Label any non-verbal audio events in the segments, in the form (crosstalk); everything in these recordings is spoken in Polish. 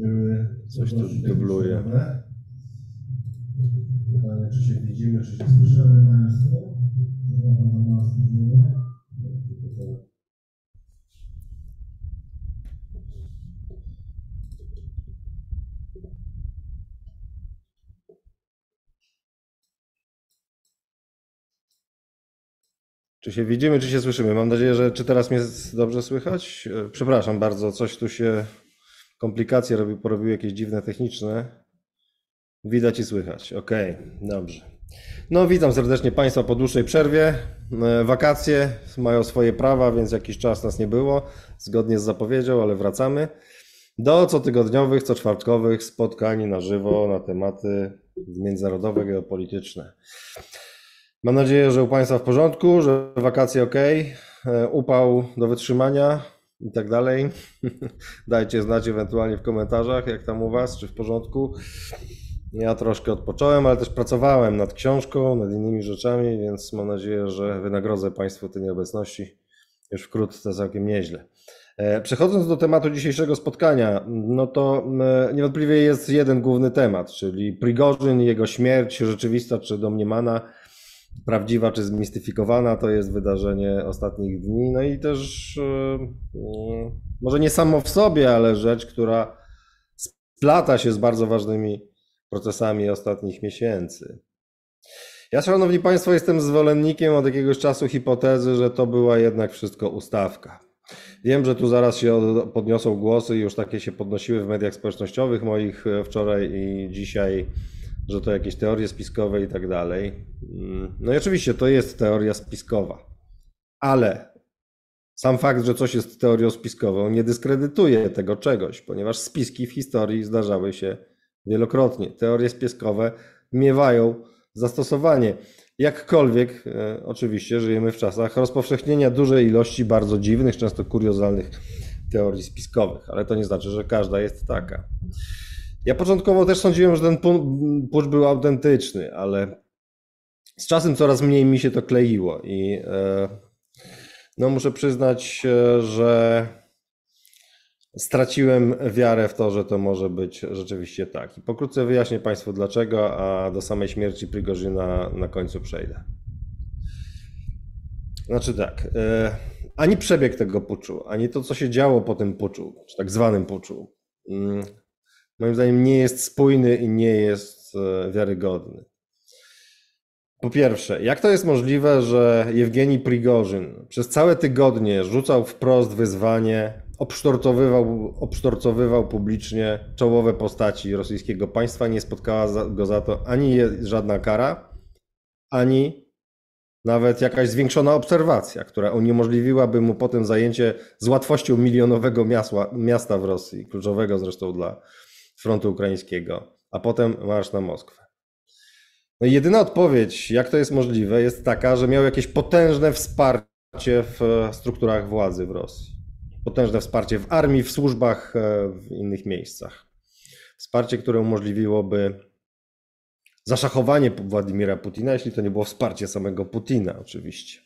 były Coś tu dubluje. Pytanie, czy się widzimy, czy się słyszymy Państwo? Czy się widzimy, czy się słyszymy? Mam nadzieję, że czy teraz mnie dobrze słychać? E, Przepraszam bardzo, coś tu się komplikacje robi, porobiły jakieś dziwne techniczne. Widać i słychać. Okej, dobrze. No, witam serdecznie Państwa po dłuższej przerwie. E, Wakacje mają swoje prawa, więc jakiś czas nas nie było, zgodnie z zapowiedzią, ale wracamy do cotygodniowych, co czwartkowych spotkań na żywo na tematy międzynarodowe, geopolityczne. Mam nadzieję, że u Państwa w porządku, że wakacje ok, upał do wytrzymania i tak dalej. (laughs) Dajcie znać ewentualnie w komentarzach, jak tam u Was, czy w porządku. Ja troszkę odpocząłem, ale też pracowałem nad książką, nad innymi rzeczami, więc mam nadzieję, że wynagrodzę Państwu tej nieobecności już wkrótce całkiem nieźle. E, Przechodząc do tematu dzisiejszego spotkania, no to e, niewątpliwie jest jeden główny temat, czyli Prigorzyn, jego śmierć, rzeczywista czy domniemana, prawdziwa czy zmistyfikowana, to jest wydarzenie ostatnich dni, no i też e, e, może nie samo w sobie, ale rzecz, która splata się z bardzo ważnymi procesami ostatnich miesięcy. Ja, szanowni państwo, jestem zwolennikiem od jakiegoś czasu hipotezy, że to była jednak wszystko ustawka. Wiem, że tu zaraz się od- podniosą głosy już takie się podnosiły w mediach społecznościowych moich e, wczoraj i dzisiaj, że to jakieś teorie spiskowe i tak dalej. Mm, No i oczywiście to jest teoria spiskowa, ale sam fakt, że coś jest teorią spiskową, nie dyskredytuje tego czegoś, ponieważ spiski w historii zdarzały się wielokrotnie. Teorie spiskowe miewają zastosowanie. Jakkolwiek, e, oczywiście, żyjemy w czasach rozpowszechnienia dużej ilości bardzo dziwnych, często kuriozalnych teorii spiskowych, ale to nie znaczy, że każda jest taka. Ja początkowo też sądziłem, że ten pu- pucz był autentyczny, ale z czasem coraz mniej mi się to kleiło i e, no muszę przyznać, że straciłem wiarę w to, że to może być rzeczywiście tak. I pokrótce wyjaśnię Państwu dlaczego, a do samej śmierci Prigorzyna na końcu przejdę. Znaczy tak, e, ani przebieg tego puczu, ani to, co się działo po tym puczu, czy tak zwanym puczu, mm, moim zdaniem nie jest spójny i nie jest e, wiarygodny. Po pierwsze, jak to jest możliwe, że Jewgeni Prigorzyn przez całe tygodnie rzucał wprost wyzwanie, obsztorcowywał, obsztorcowywał publicznie czołowe postaci rosyjskiego państwa, nie spotkała go za to ani żadna kara, ani nawet jakaś zwiększona obserwacja, która uniemożliwiłaby mu potem zajęcie z łatwością milionowego miasta, miasta w Rosji, kluczowego zresztą dla frontu ukraińskiego, a potem marsz na Moskwę. No i jedyna odpowiedź, jak to jest możliwe, jest taka, że miał jakieś potężne wsparcie w e, strukturach władzy w Rosji. Potężne wsparcie w armii, w służbach, e, w innych miejscach. Wsparcie, które umożliwiłoby zaszachowanie Władimira Putina, jeśli to nie było wsparcie samego Putina, oczywiście.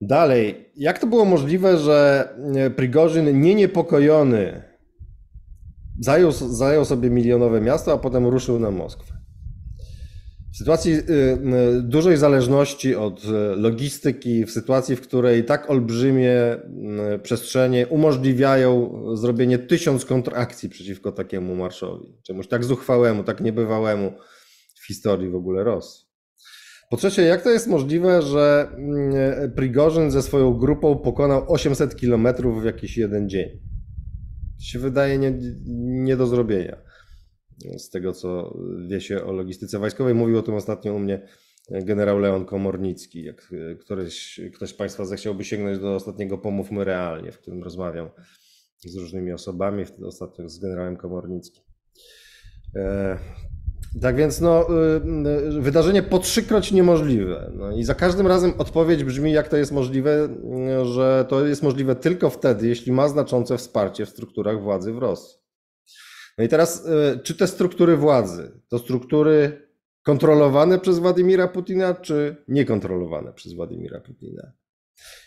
Dalej, jak to było możliwe, że e, Prigorzyn nie niepokojony zajął, zajął sobie milionowe miasto, a potem ruszył na Moskwę? W sytuacji y, y, dużej zależności od y, logistyki, w sytuacji, w której tak olbrzymie przestrzenie umożliwiają zrobienie tysiąc kontrakcji przeciwko takiemu marszowi, czemuś tak zuchwałemu, tak niebywałemu w historii w ogóle Rosji. Po trzecie, jak to jest możliwe, że Prigorzyn ze swoją grupą pokonał 800 kilometrów w jakiś jeden dzień? Się wydaje nie, nie do zrobienia z tego co wie się o logistyce wojskowej. Mówił o tym ostatnio u mnie generał Leon Komornicki. Jak któryś, ktoś z Państwa zechciałby sięgnąć do ostatniego Pomówmy Realnie, w którym rozmawiam z różnymi osobami, ostatnio z generałem Komornickim. Tak więc no, y, y, wydarzenie po trzykroć niemożliwe. No i za każdym razem odpowiedź brzmi, jak to jest możliwe, y, że to jest możliwe tylko wtedy, jeśli ma znaczące wsparcie w strukturach władzy w Rosji. No i teraz, czy te struktury władzy to struktury kontrolowane przez Władimira Putina, czy niekontrolowane przez Władimira Putina?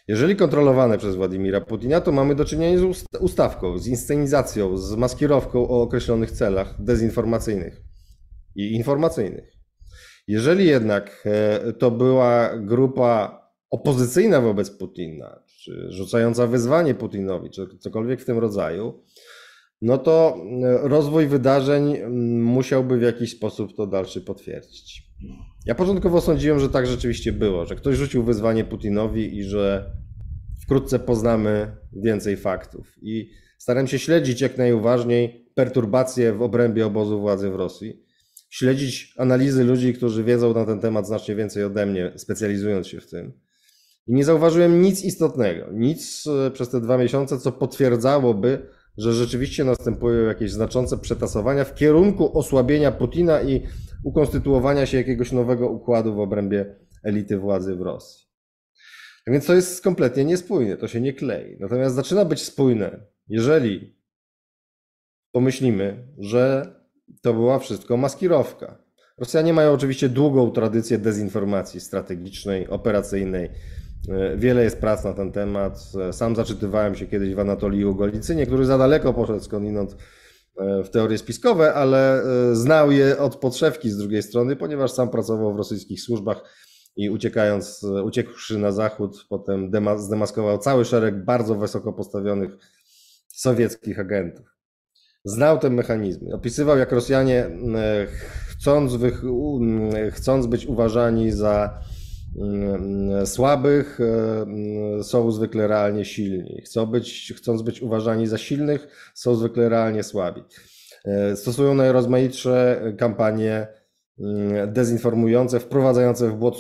Jeżeli kontrolowane przez Władimira Putina, to mamy do czynienia z ust- ustawką, z inscenizacją, z maskirowką o określonych celach dezinformacyjnych i informacyjnych. Jeżeli jednak e, to była grupa opozycyjna wobec Putina, czy rzucająca wyzwanie Putinowi, czy cokolwiek w tym rodzaju, no to e, rozwój wydarzeń mm, musiałby w jakiś sposób to dalszy potwierdzić. Ja początkowo sądziłem, że tak rzeczywiście było, że ktoś rzucił wyzwanie Putinowi i że wkrótce poznamy więcej faktów. I staram się śledzić jak najuważniej perturbacje w obrębie obozu władzy w Rosji, śledzić analizy ludzi, którzy wiedzą na ten temat znacznie więcej ode mnie, specjalizując się w tym. I nie zauważyłem nic istotnego, nic e, przez te dwa miesiące, co potwierdzałoby, że rzeczywiście następują jakieś znaczące przetasowania w kierunku osłabienia Putina i ukonstytuowania się jakiegoś nowego układu w obrębie elity władzy w Rosji. Tak Więc to jest kompletnie niespójne, to się nie klei. Natomiast zaczyna być spójne, jeżeli pomyślimy, że to była wszystko maskirowka. Rosjanie mają oczywiście długą tradycję dezinformacji strategicznej, operacyjnej. Wiele jest prac na ten temat. Sam zaczytywałem się kiedyś w Anatolii Ugolicynie, który za daleko poszedł skądinąd e, w teorie spiskowe, ale e, znał je od podszewki z drugiej strony, ponieważ sam pracował w rosyjskich służbach i uciekając, uciekłszy na zachód, potem dema- zdemaskował cały szereg bardzo wysoko postawionych sowieckich agentów. Znał te mechanizmy. Opisywał, jak Rosjanie, e, chcąc, m, chcąc być uważani za mm, słabych, e, mm, są zwykle realnie silni. Chcą być, chcąc być uważani za silnych, są zwykle realnie słabi. E, Stosują najrozmaitsze kampanie mm, dezinformujące, wprowadzające w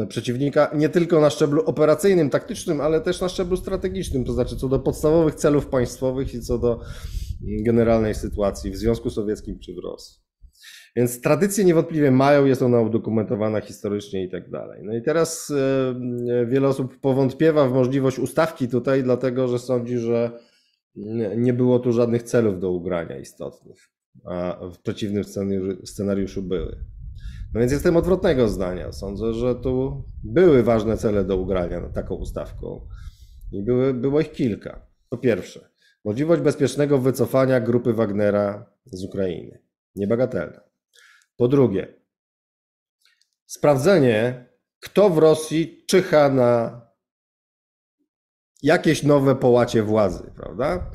e, przeciwnika nie tylko na szczeblu operacyjnym, taktycznym, ale też na szczeblu strategicznym, to znaczy co do podstawowych celów państwowych i co do generalnej sytuacji w Związku Sowieckim czy w Rosji. Więc tradycje niewątpliwie mają, jest ona udokumentowana historycznie i tak dalej. No i teraz e, wiele osób powątpiewa w możliwość ustawki tutaj, dlatego że sądzi, że nie było tu żadnych celów do ugrania istotnych, a w przeciwnym scenariuszu, były. No więc jestem odwrotnego zdania. Sądzę, że tu były ważne cele do ugrania taką ustawką i były, było ich kilka. Po pierwsze, możliwość bezpiecznego wycofania grupy Wagnera z Ukrainy. Niebagatelna. Po drugie, sprawdzenie, kto w Rosji czyha na jakieś nowe połacie władzy, prawda?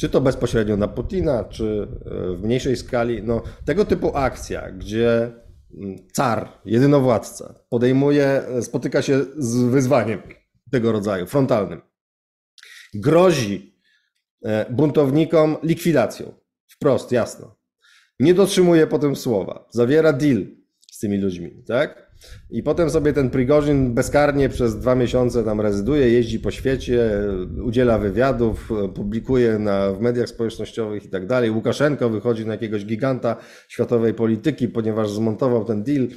Czy to bezpośrednio na Putina, czy e, w mniejszej skali. No, tego typu akcja, gdzie mm, car, jedynowładca, podejmuje, spotyka się z wyzwaniem tego rodzaju, frontalnym, grozi e, buntownikom likwidacją. Wprost, jasno. Nie dotrzymuje potem słowa. Zawiera deal z tymi ludźmi, tak? I potem sobie ten Prigorzyn bezkarnie przez dwa miesiące tam rezyduje, jeździ po świecie, udziela wywiadów, publikuje na, w mediach społecznościowych i tak dalej. Łukaszenko wychodzi na jakiegoś giganta światowej polityki, ponieważ zmontował ten deal.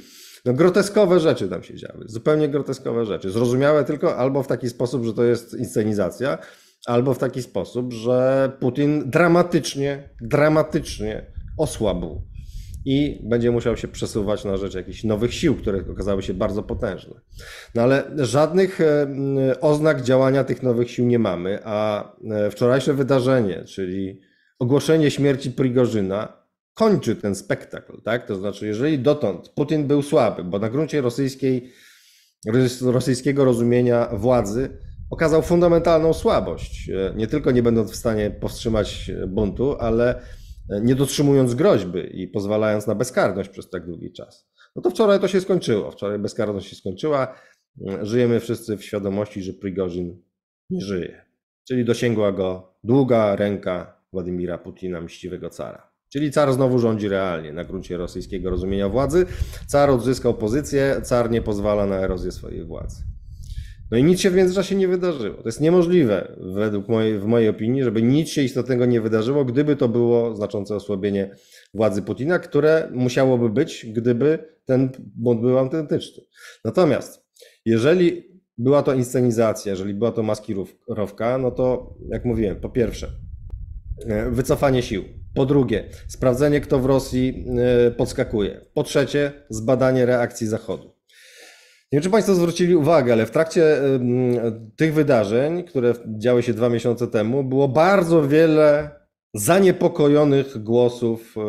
No, groteskowe rzeczy tam się działy, zupełnie groteskowe rzeczy. Zrozumiałe tylko albo w taki sposób, że to jest inscenizacja, albo w taki sposób, że Putin dramatycznie, dramatycznie osłabł i będzie musiał się przesuwać na rzecz jakichś nowych sił, które okazały się bardzo potężne. No ale żadnych e, oznak działania tych nowych sił nie mamy, a e, wczorajsze wydarzenie, czyli ogłoszenie śmierci Prigorzyna, kończy ten spektakl, tak? To znaczy, jeżeli dotąd Putin był słaby, bo na gruncie rosyjskiej, rosyjskiego rozumienia władzy okazał fundamentalną słabość, e, nie tylko nie będąc w stanie powstrzymać buntu, ale nie dotrzymując groźby i pozwalając na bezkarność przez tak długi czas. No to wczoraj to się skończyło. Wczoraj bezkarność się skończyła. Żyjemy wszyscy w świadomości, że Prigorzyn nie żyje. Czyli dosięgła go długa ręka Władimira Putina, mściwego cara. Czyli car znowu rządzi realnie na gruncie rosyjskiego rozumienia władzy. Car odzyskał pozycję, car nie pozwala na erozję swojej władzy. No i nic się w międzyczasie nie wydarzyło. To jest niemożliwe, według mojej, w mojej opinii, żeby nic się istotnego nie wydarzyło, gdyby to było znaczące osłabienie władzy Putina, które musiałoby być, gdyby ten bunt był autentyczny. Natomiast jeżeli była to inscenizacja, jeżeli była to maskirowka, no to jak mówiłem, po pierwsze, wycofanie sił. Po drugie, sprawdzenie, kto w Rosji podskakuje. Po trzecie, zbadanie reakcji Zachodu. Nie wiem, czy Państwo zwrócili uwagę, ale w trakcie tych wydarzeń, które działy się dwa miesiące temu, było bardzo wiele zaniepokojonych głosów, y,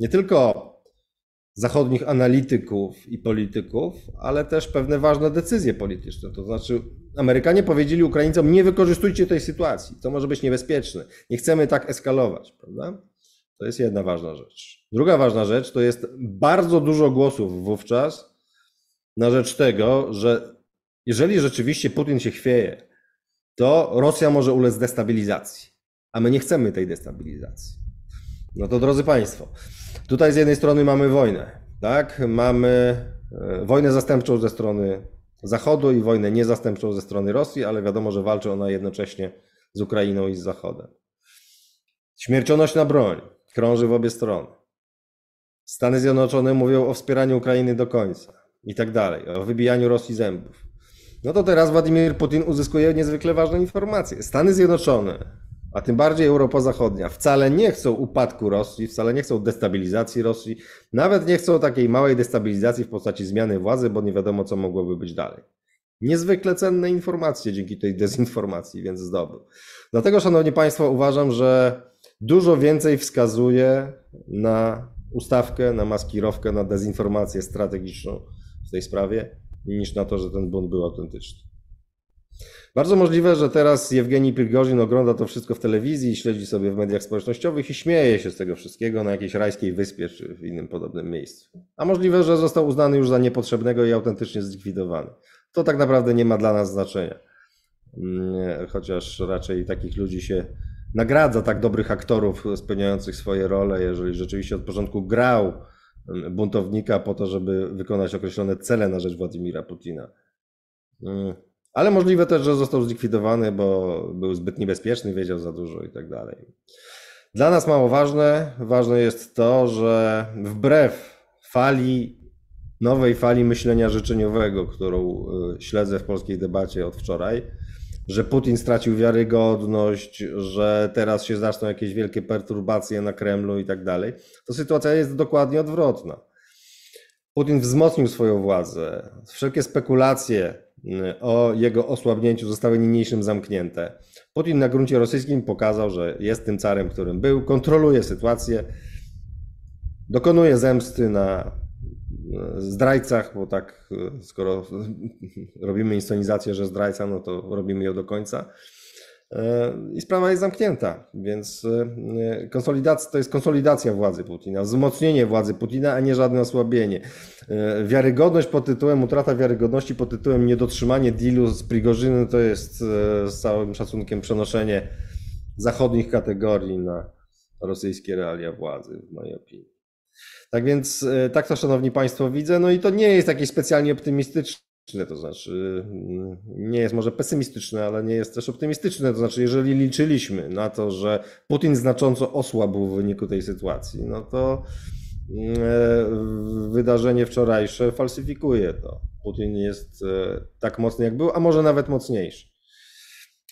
nie tylko zachodnich analityków i polityków, ale też pewne ważne decyzje polityczne. To znaczy, Amerykanie powiedzieli Ukraińcom: nie wykorzystujcie tej sytuacji, to może być niebezpieczne, nie chcemy tak eskalować, prawda? To jest jedna ważna rzecz. Druga ważna rzecz to jest bardzo dużo głosów wówczas na rzecz tego, że jeżeli rzeczywiście Putin się chwieje, to Rosja może ulec destabilizacji, a my nie chcemy tej destabilizacji. No to drodzy Państwo, tutaj z jednej strony mamy wojnę, tak? Mamy e, wojnę zastępczą ze strony Zachodu i wojnę niezastępczą ze strony Rosji, ale wiadomo, że walczy ona jednocześnie z Ukrainą i z Zachodem. Śmiercionośna broń krąży w obie strony. Stany Zjednoczone mówią o wspieraniu Ukrainy do końca i tak dalej, o wybijaniu Rosji zębów. No to teraz Władimir Putin uzyskuje niezwykle ważne informacje. Stany Zjednoczone, a tym bardziej Europa Zachodnia, wcale nie chcą upadku Rosji, wcale nie chcą destabilizacji Rosji, nawet nie chcą takiej małej destabilizacji w postaci zmiany władzy, bo nie wiadomo, co mogłoby być dalej. Niezwykle cenne informacje dzięki tej dezinformacji, więc zdobył. Dlatego, Szanowni Państwo, uważam, że dużo więcej wskazuje na ustawkę, na maskirowkę, na dezinformację strategiczną w tej sprawie, niż na to, że ten bunt był autentyczny. Bardzo możliwe, że teraz Jewgeni Prigorzin ogląda to wszystko w telewizji, śledzi sobie w mediach społecznościowych i śmieje się z tego wszystkiego na jakiejś rajskiej wyspie czy w innym podobnym miejscu. A możliwe, że został uznany już za niepotrzebnego i autentycznie zlikwidowany. To tak naprawdę nie ma dla nas znaczenia. Mm, chociaż raczej takich ludzi się nagradza, tak dobrych aktorów spełniających swoje role, jeżeli rzeczywiście od początku grał buntownika po to, żeby wykonać określone cele na rzecz Władimira Putina. Mm. Ale możliwe też, że został zlikwidowany, bo był zbyt niebezpieczny, wiedział za dużo i tak dalej. Dla nas mało ważne, ważne jest to, że wbrew fali, nowej fali myślenia życzeniowego, którą y, śledzę w polskiej debacie od wczoraj, że Putin stracił wiarygodność, że teraz się zaczną jakieś wielkie perturbacje na Kremlu i tak dalej, to sytuacja jest dokładnie odwrotna. Putin wzmocnił swoją władzę. Wszelkie spekulacje y, o jego osłabnięciu zostały niniejszym zamknięte. Putin na gruncie rosyjskim pokazał, że jest tym carem, którym był, kontroluje sytuację, dokonuje zemsty na zdrajcach, bo tak, skoro (laughs) robimy inscenizację, że zdrajca, no to robimy ją do końca. I sprawa jest zamknięta, więc konsolidacja, to jest konsolidacja władzy Putina, wzmocnienie władzy Putina, a nie żadne osłabienie. Wiarygodność pod tytułem, utrata wiarygodności pod tytułem niedotrzymanie dealu z Prigorzynem to jest z całym szacunkiem przenoszenie zachodnich kategorii na rosyjskie realia władzy, w mojej opinii. Tak więc, e, tak to, szanowni państwo, widzę. No i to nie jest jakieś specjalnie optymistyczne, to znaczy, mm, nie jest może pesymistyczne, ale nie jest też optymistyczne. To znaczy, jeżeli liczyliśmy na to, że Putin znacząco osłabł w wyniku tej sytuacji, no to mm, e, wydarzenie wczorajsze falsyfikuje to. Putin jest e, tak mocny, jak był, a może nawet mocniejszy.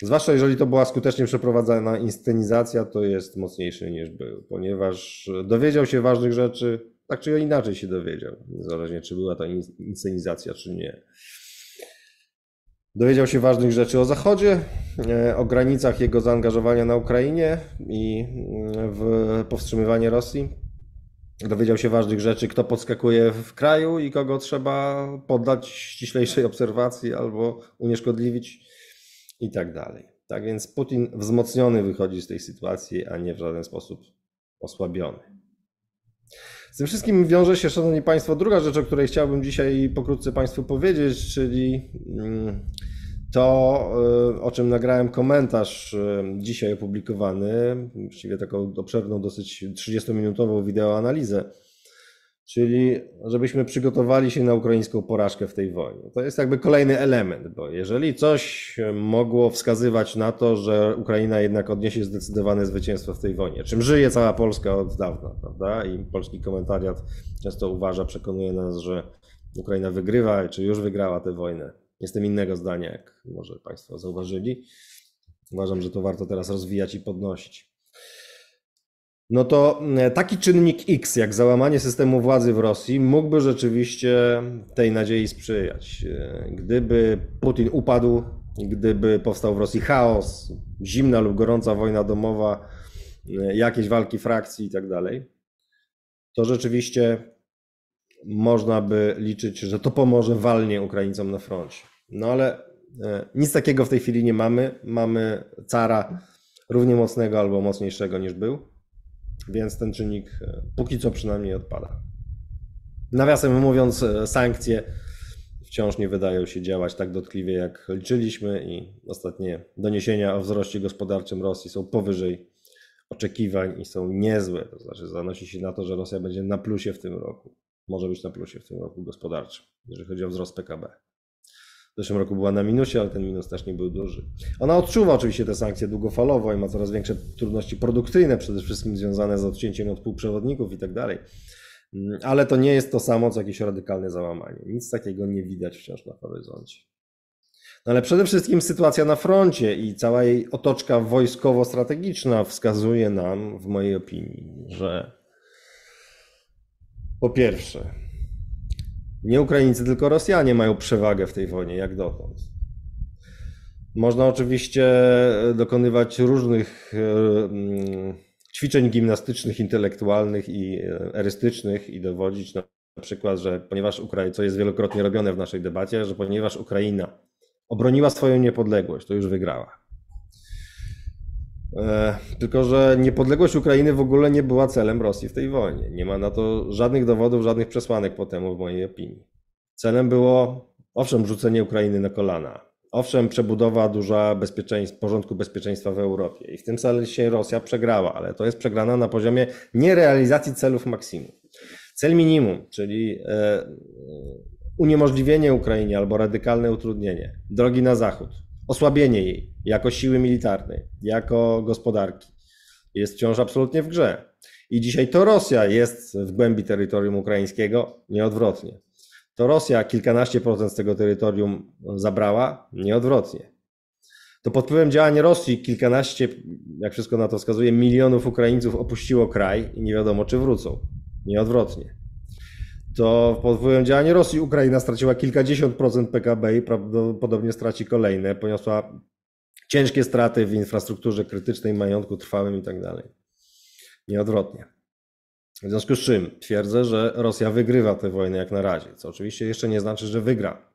Zwłaszcza jeżeli to była skutecznie przeprowadzana inscenizacja, to jest mocniejszy niż był, ponieważ dowiedział się ważnych rzeczy, tak czy inaczej się dowiedział, niezależnie czy była to inscenizacja, czy nie. Dowiedział się ważnych rzeczy o Zachodzie, e, o granicach jego zaangażowania na Ukrainie i mm, w powstrzymywanie Rosji. Dowiedział się ważnych rzeczy, kto podskakuje w kraju i kogo trzeba poddać ściślejszej obserwacji albo unieszkodliwić i tak dalej. Tak więc Putin wzmocniony wychodzi z tej sytuacji, a nie w żaden sposób osłabiony. Z tym wszystkim wiąże się, Szanowni Państwo, druga rzecz, o której chciałbym dzisiaj pokrótce Państwu powiedzieć, czyli mm, to, y, o czym nagrałem komentarz y, dzisiaj opublikowany, właściwie taką obszerną, dosyć 30-minutową wideoanalizę czyli żebyśmy przygotowali się na ukraińską porażkę w tej wojnie. To jest jakby kolejny element, bo jeżeli coś mogło wskazywać na to, że Ukraina jednak odniesie zdecydowane zwycięstwo w tej wojnie, czym żyje cała Polska od dawna, prawda? I polski komentariat często uważa, przekonuje nas, że Ukraina wygrywa, czy już wygrała tę wojnę. Jestem innego zdania, jak może Państwo zauważyli. Uważam, że to warto teraz rozwijać i podnosić. No to e, taki czynnik X, jak załamanie systemu władzy w Rosji, mógłby rzeczywiście tej nadziei sprzyjać. E, gdyby Putin upadł, gdyby powstał w Rosji chaos, zimna lub gorąca wojna domowa, e, jakieś walki frakcji i tak dalej, to rzeczywiście można by liczyć, że to pomoże walnie Ukraińcom na froncie. No ale nic takiego w tej chwili nie mamy. Mamy cara równie mocnego albo mocniejszego niż był więc ten czynnik e, póki co przynajmniej odpada. Nawiasem mówiąc, e, sankcje wciąż nie wydają się działać tak dotkliwie, jak liczyliśmy, i ostatnie doniesienia o wzroście gospodarczym Rosji są powyżej oczekiwań i są niezłe. To znaczy, zanosi się na to, że Rosja będzie na plusie w tym roku. Może być na plusie w tym roku gospodarczym, jeżeli chodzi o wzrost PKB. W zeszłym roku była na minusie, ale ten minus też nie był duży. Ona odczuwa oczywiście te sankcje długofalowo i ma coraz większe trudności produkcyjne, przede wszystkim związane z odcięciem od półprzewodników i tak dalej. Mm, ale to nie jest to samo, co jakieś radykalne załamanie. Nic takiego nie widać wciąż na horyzoncie. No ale przede wszystkim sytuacja na froncie i cała jej otoczka wojskowo-strategiczna wskazuje nam, w mojej opinii, że po pierwsze, nie Ukraińcy, tylko Rosjanie mają przewagę w tej wojnie, jak dotąd. Można oczywiście dokonywać różnych e, mm, ćwiczeń gimnastycznych, intelektualnych i e, erystycznych i dowodzić na przykład, że ponieważ Ukraina, co jest wielokrotnie robione w naszej debacie, że ponieważ Ukraina obroniła swoją niepodległość, to już wygrała. E, tylko, że niepodległość Ukrainy w ogóle nie była celem Rosji w tej wojnie. Nie ma na to żadnych dowodów, żadnych przesłanek po temu, w mojej opinii. Celem było, owszem, rzucenie Ukrainy na kolana. Owszem, przebudowa duża bezpieczeństw, porządku bezpieczeństwa w Europie. I w tym sensie Rosja przegrała, ale to jest przegrana na poziomie nierealizacji celów maksimum. Cel minimum, czyli e, uniemożliwienie Ukrainie albo radykalne utrudnienie drogi na zachód, osłabienie jej jako siły militarnej, jako gospodarki jest wciąż absolutnie w grze. I dzisiaj to Rosja jest w głębi terytorium ukraińskiego, nieodwrotnie. To Rosja kilkanaście procent z tego terytorium zabrała, nieodwrotnie. To pod wpływem działań Rosji kilkanaście, jak wszystko na to wskazuje, milionów Ukraińców opuściło kraj i nie wiadomo, czy wrócą. Nieodwrotnie to pod wpływem działań Rosji Ukraina straciła kilkadziesiąt procent PKB i prawdopodobnie straci kolejne. Poniosła ciężkie straty w infrastrukturze krytycznej, majątku trwałym i tak. Nieodwrotnie. W związku z czym twierdzę, że Rosja wygrywa tę wojnę jak na razie, co oczywiście jeszcze nie znaczy, że wygra.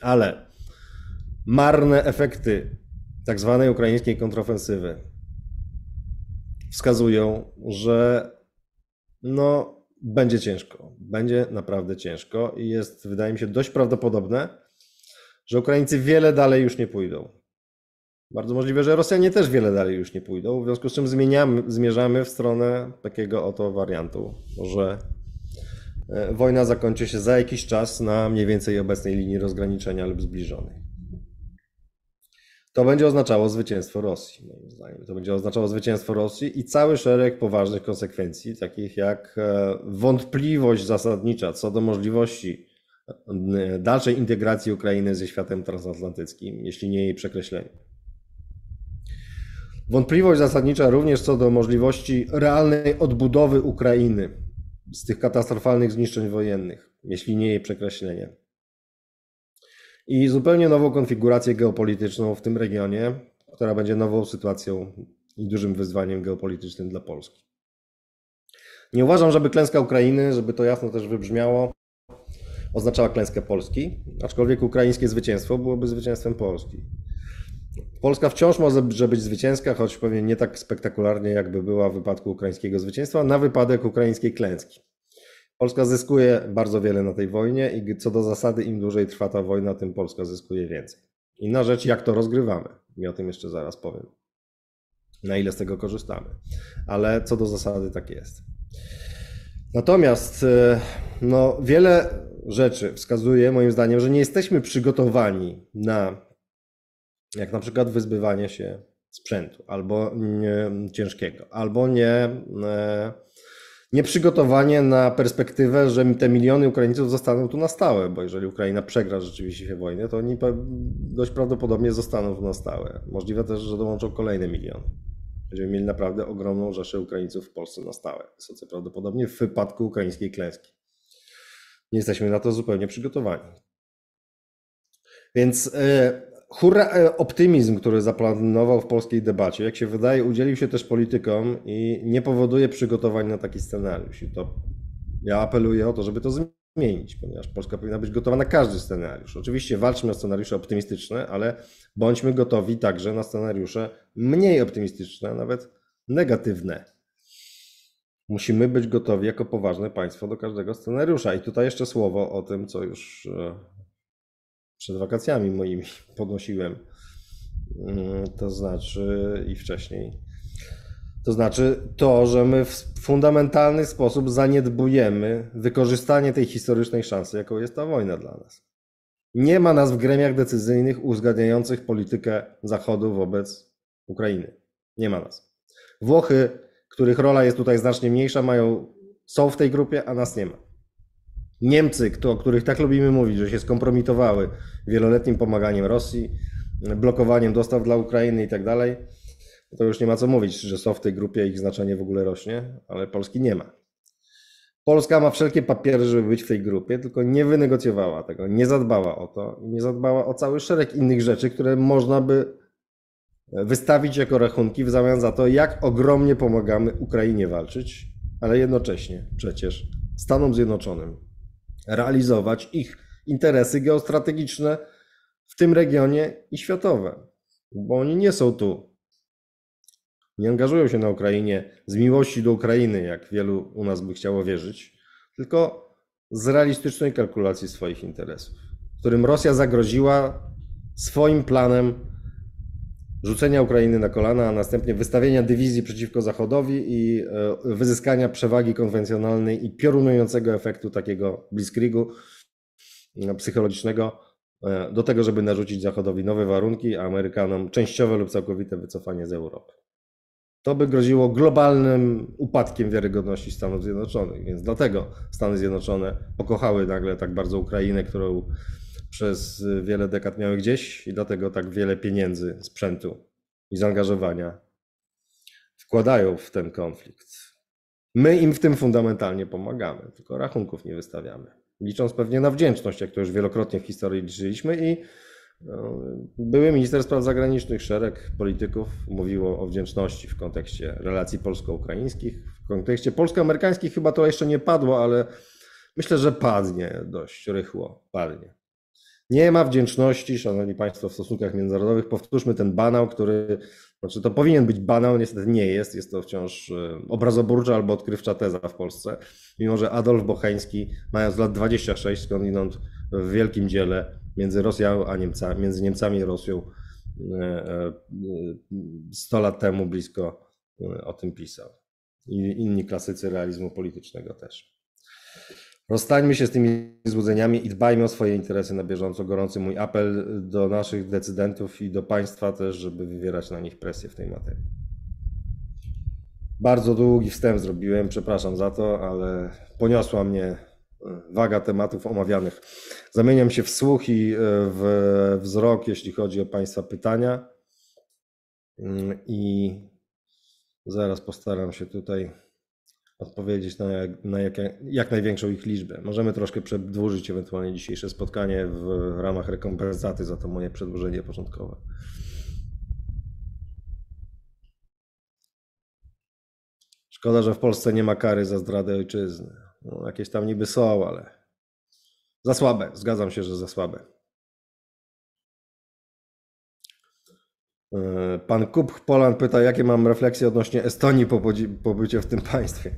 Ale marne efekty tak zwanej ukraińskiej kontrofensywy wskazują, że no, będzie ciężko. Będzie naprawdę ciężko i jest, wydaje mi się, dość prawdopodobne, że Ukraińcy wiele dalej już nie pójdą. Bardzo możliwe, że Rosjanie też wiele dalej już nie pójdą, w związku z czym zmieniamy, zmierzamy w stronę takiego oto wariantu, że e, wojna zakończy się za jakiś czas na mniej więcej obecnej linii rozgraniczenia lub zbliżonej. To będzie oznaczało zwycięstwo Rosji, moim zdaniem. To będzie oznaczało zwycięstwo Rosji i cały szereg poważnych konsekwencji, takich jak e, wątpliwość zasadnicza co do możliwości e, dalszej integracji Ukrainy ze światem transatlantyckim, jeśli nie jej przekreślenia. Wątpliwość zasadnicza również co do możliwości realnej odbudowy Ukrainy z tych katastrofalnych zniszczeń wojennych, jeśli nie jej przekreślenie i zupełnie nową konfigurację geopolityczną w tym regionie, która będzie nową sytuacją i dużym wyzwaniem geopolitycznym dla Polski. Nie uważam, żeby klęska Ukrainy, żeby to jasno też wybrzmiało, oznaczała klęskę Polski, aczkolwiek ukraińskie zwycięstwo byłoby zwycięstwem Polski. Polska wciąż może być zwycięska, choć pewnie nie tak spektakularnie, jakby była w wypadku ukraińskiego zwycięstwa, na wypadek ukraińskiej klęski. Polska zyskuje bardzo wiele na tej wojnie i co do zasady, im dłużej trwa ta wojna, tym Polska zyskuje więcej. Inna rzecz, jak to rozgrywamy. I o tym jeszcze zaraz powiem. Na ile z tego korzystamy. Ale co do zasady, tak jest. Natomiast e, no, wiele rzeczy wskazuje, moim zdaniem, że nie jesteśmy przygotowani na, jak na przykład, wyzbywanie się sprzętu albo nie, ciężkiego, albo nie. E, nieprzygotowanie na perspektywę, że te miliony Ukraińców zostaną tu na stałe, bo jeżeli Ukraina przegra rzeczywiście wojnę, to oni dość prawdopodobnie zostaną tu na stałe. Możliwe też, że dołączą kolejne miliony. Będziemy mieli naprawdę ogromną rzeszę Ukraińców w Polsce na stałe. Wysoce prawdopodobnie w wypadku ukraińskiej klęski. Nie jesteśmy na to zupełnie przygotowani. Więc e, hurra e, optymizm, który zaplanował w polskiej debacie, jak się wydaje, udzielił się też politykom i nie powoduje przygotowań na taki scenariusz. I to ja apeluję o to, żeby to zmienić, ponieważ Polska powinna być gotowa na każdy scenariusz. Oczywiście walczmy o scenariusze optymistyczne, ale bądźmy gotowi także na scenariusze mniej optymistyczne, nawet negatywne. Musimy być gotowi jako poważne państwo do każdego scenariusza. I tutaj jeszcze słowo o tym, co już e, przed wakacjami moimi (laughs) podnosiłem, Mm, to znaczy i wcześniej. To znaczy to, że my w fundamentalny sposób zaniedbujemy wykorzystanie tej historycznej szansy, jaką jest ta wojna dla nas. Nie ma nas w gremiach decyzyjnych uzgadniających politykę Zachodu wobec Ukrainy. Nie ma nas. Włochy, których rola jest tutaj znacznie mniejsza, mają, są w tej grupie, a nas nie ma. Niemcy, o których tak lubimy mówić, że się skompromitowały wieloletnim pomaganiem Rosji, blokowaniem dostaw dla Ukrainy i tak dalej, to już nie ma co mówić, że są w tej grupie, ich znaczenie w ogóle rośnie, ale Polski nie ma. Polska ma wszelkie papiery, żeby być w tej grupie, tylko nie wynegocjowała tego, nie zadbała o to i nie zadbała o cały szereg innych rzeczy, które można by wystawić jako rachunki w zamian za to, jak ogromnie pomagamy Ukrainie walczyć, ale jednocześnie przecież Stanom Zjednoczonym realizować ich interesy geostrategiczne w tym regionie i światowe, bo oni nie są tu. Nie angażują się na Ukrainie z miłości do Ukrainy, jak wielu u nas by chciało wierzyć, tylko z realistycznej kalkulacji swoich interesów, którym Rosja zagroziła swoim planem rzucenia Ukrainy na kolana, a następnie wystawienia dywizji przeciwko Zachodowi i e, wyzyskania przewagi konwencjonalnej i piorunującego efektu takiego blitzkriegu e, psychologicznego e, do tego, żeby narzucić Zachodowi nowe warunki, a Amerykanom częściowe lub całkowite wycofanie z Europy. To by groziło globalnym upadkiem wiarygodności Stanów Zjednoczonych, więc dlatego Stany Zjednoczone pokochały nagle tak bardzo Ukrainę, którą przez wiele dekad miały gdzieś i dlatego tak wiele pieniędzy, sprzętu i zaangażowania wkładają w ten konflikt. My im w tym fundamentalnie pomagamy, tylko rachunków nie wystawiamy. Licząc pewnie na wdzięczność, jak to już wielokrotnie w historii liczyliśmy i no, były minister spraw zagranicznych, szereg polityków mówiło o wdzięczności w kontekście relacji polsko-ukraińskich. W kontekście polsko-amerykańskich chyba to jeszcze nie padło, ale myślę, że padnie dość rychło. Padnie. Nie ma wdzięczności, szanowni państwo, w stosunkach międzynarodowych. Powtórzmy ten banał, który, znaczy to powinien być banał, niestety nie jest. Jest to wciąż e, obrazoburcza albo odkrywcza teza w Polsce. Mimo, że Adolf Bocheński, mając lat 26 skądinąd w wielkim dziele między Rosją a Niemcami, między Niemcami i Rosją 100 lat temu blisko e, o tym pisał. I inni klasycy realizmu politycznego też. Rozstańmy się z tymi złudzeniami i dbajmy o swoje interesy na bieżąco. Gorący mój apel do naszych decydentów i do państwa też, żeby wywierać na nich presję w tej materii. Bardzo długi wstęp zrobiłem, przepraszam za to, ale poniosła mnie e, waga tematów omawianych. Zamieniam się w słuch i e, w wzrok, jeśli chodzi o Państwa pytania. Mm, I zaraz postaram się tutaj odpowiedzieć na, jak, na jak, jak największą ich liczbę. Możemy troszkę przedłużyć ewentualnie dzisiejsze spotkanie w ramach rekompensaty za to moje przedłużenie początkowe. Szkoda, że w Polsce nie ma kary za zdradę ojczyzny. No, jakieś tam niby są, ale za słabe. Zgadzam się, że za słabe. Pan Kup Polan pyta, jakie mam refleksje odnośnie Estonii po pobycie w tym państwie.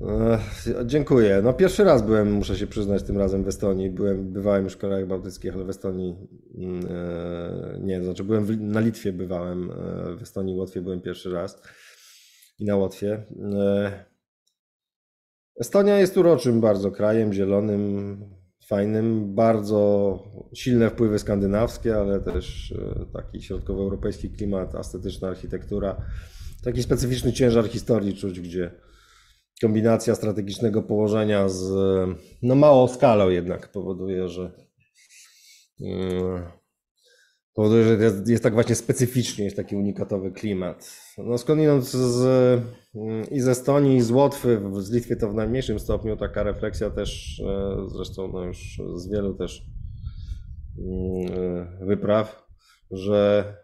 E, dziękuję. No pierwszy raz byłem, muszę się przyznać, tym razem w Estonii. Byłem, bywałem już w krajach bałtyckich, ale w Estonii mm, e, nie, znaczy byłem w, na Litwie bywałem, w Estonii, Łotwie byłem pierwszy raz i na Łotwie. Estonia jest uroczym bardzo krajem, zielonym, fajnym, bardzo silne wpływy skandynawskie, ale też e, taki środkowoeuropejski klimat, estetyczna architektura, taki specyficzny ciężar historii czuć, gdzie kombinacja strategicznego położenia z no małą skalą jednak powoduje, że mm, powoduje, że jest, jest tak właśnie specyficznie, jest taki unikatowy klimat. No skądinąd z, i z Estonii, i z Łotwy, z Litwy to w najmniejszym stopniu taka refleksja też, e, zresztą no już z wielu też mm, wypraw, że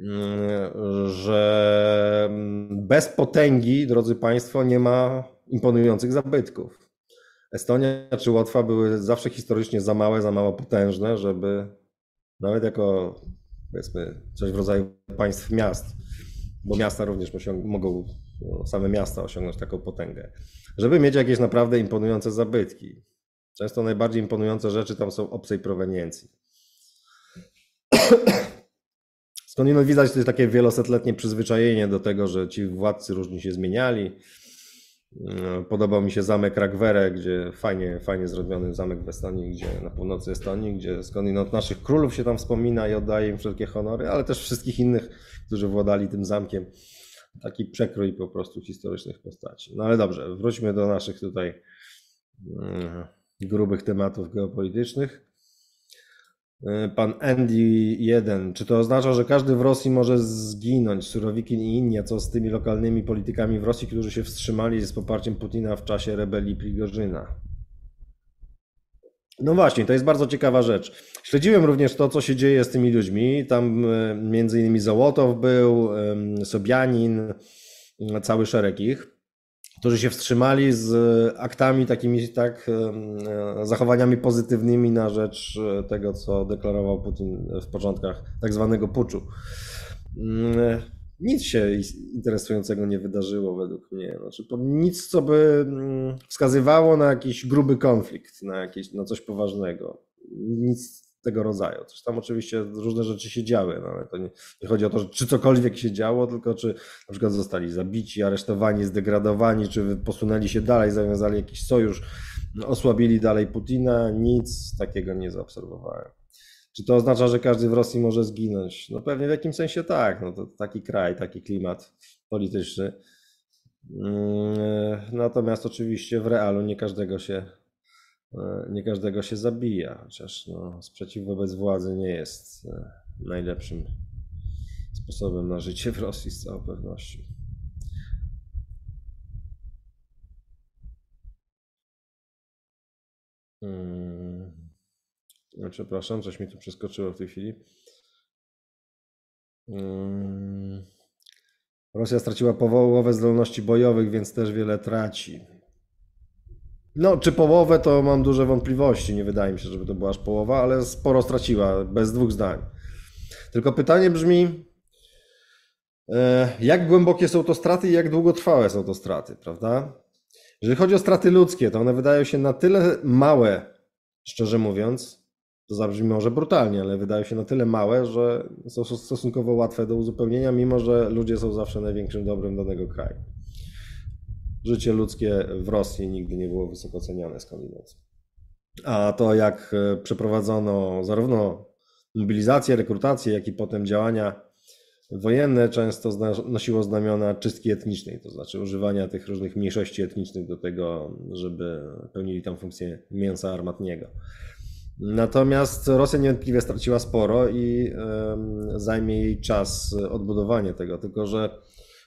mm, że bez potęgi, drodzy Państwo, nie ma imponujących zabytków. Estonia czy Łotwa były zawsze historycznie za małe, za mało potężne, żeby nawet jako powiedzmy coś w rodzaju państw miast, bo miasta również mogą, no, same miasta osiągnąć taką potęgę, żeby mieć jakieś naprawdę imponujące zabytki. Często najbardziej imponujące rzeczy tam są obcej proweniencji. (clears throat) Skądinąd widać to jest takie wielosetletnie przyzwyczajenie do tego, że ci władcy różni się zmieniali, podobał mi się zamek Ragwere, gdzie fajnie, fajnie zrobiony zamek w Estonii, gdzie na północy Estonii, gdzie skądinąd naszych królów się tam wspomina i oddaje im wszelkie honory, ale też wszystkich innych, którzy władali tym zamkiem. Taki przekrój po prostu historycznych postaci. No ale dobrze, wróćmy do naszych tutaj mm, grubych tematów geopolitycznych. E, pan Andy1. Czy to oznacza, że każdy w Rosji może zginąć, Surowikin i inni, a co z tymi lokalnymi politykami w Rosji, którzy się wstrzymali z poparciem Putina w czasie rebelii Prigorzyna? No właśnie, to jest bardzo ciekawa rzecz. Śledziłem również to, co się dzieje z tymi ludźmi. Tam e, między innymi Załotow był, Sobianin, cały szereg ich którzy się wstrzymali z aktami takimi, tak, e, zachowaniami pozytywnymi na rzecz e, tego, co deklarował Putin w początkach tak zwanego puczu. Mm, nic się interesującego nie wydarzyło według mnie. Znaczy, nic, co by mm, wskazywało na jakiś gruby konflikt, na, jakieś, na coś poważnego. Nic tego rodzaju. Coś tam oczywiście różne rzeczy się działy, no ale to nie, nie, chodzi o to, czy cokolwiek się działo, tylko czy na przykład zostali zabici, aresztowani, zdegradowani, czy posunęli się dalej, zawiązali jakiś sojusz, osłabili dalej Putina. Nic takiego nie zaobserwowałem. Czy to oznacza, że każdy w Rosji może zginąć? No pewnie w jakimś sensie tak. No to taki kraj, taki klimat polityczny. Mm, natomiast oczywiście w realu nie każdego się nie każdego się zabija, chociaż no, sprzeciw wobec władzy nie jest e, najlepszym sposobem na życie w Rosji z całą pewnością. Hmm. Przepraszam, coś mi tu przeskoczyło w tej chwili. Hmm. Rosja straciła połowę zdolności bojowych, więc też wiele traci. No, czy połowę, to mam duże wątpliwości. Nie wydaje mi się, żeby to była aż połowa, ale sporo straciła, bez dwóch zdań. Tylko pytanie brzmi, e, jak głębokie są to straty i jak długotrwałe są to straty, prawda? Jeżeli chodzi o straty ludzkie, to one wydają się na tyle małe, szczerze mówiąc, to zabrzmi może brutalnie, ale wydają się na tyle małe, że są stosunkowo łatwe do uzupełnienia, mimo że ludzie są zawsze największym dobrem danego kraju życie ludzkie w Rosji nigdy nie było wysoko cenione skądinąd. A to, jak e, przeprowadzono zarówno mobilizację, rekrutację, jak i potem działania wojenne, często nosiło znamiona czystki etnicznej, to znaczy używania tych różnych mniejszości etnicznych do tego, żeby pełnili tam funkcję mięsa armatniego. Natomiast Rosja niewątpliwie straciła sporo i zajmie jej czas odbudowanie tego, tylko że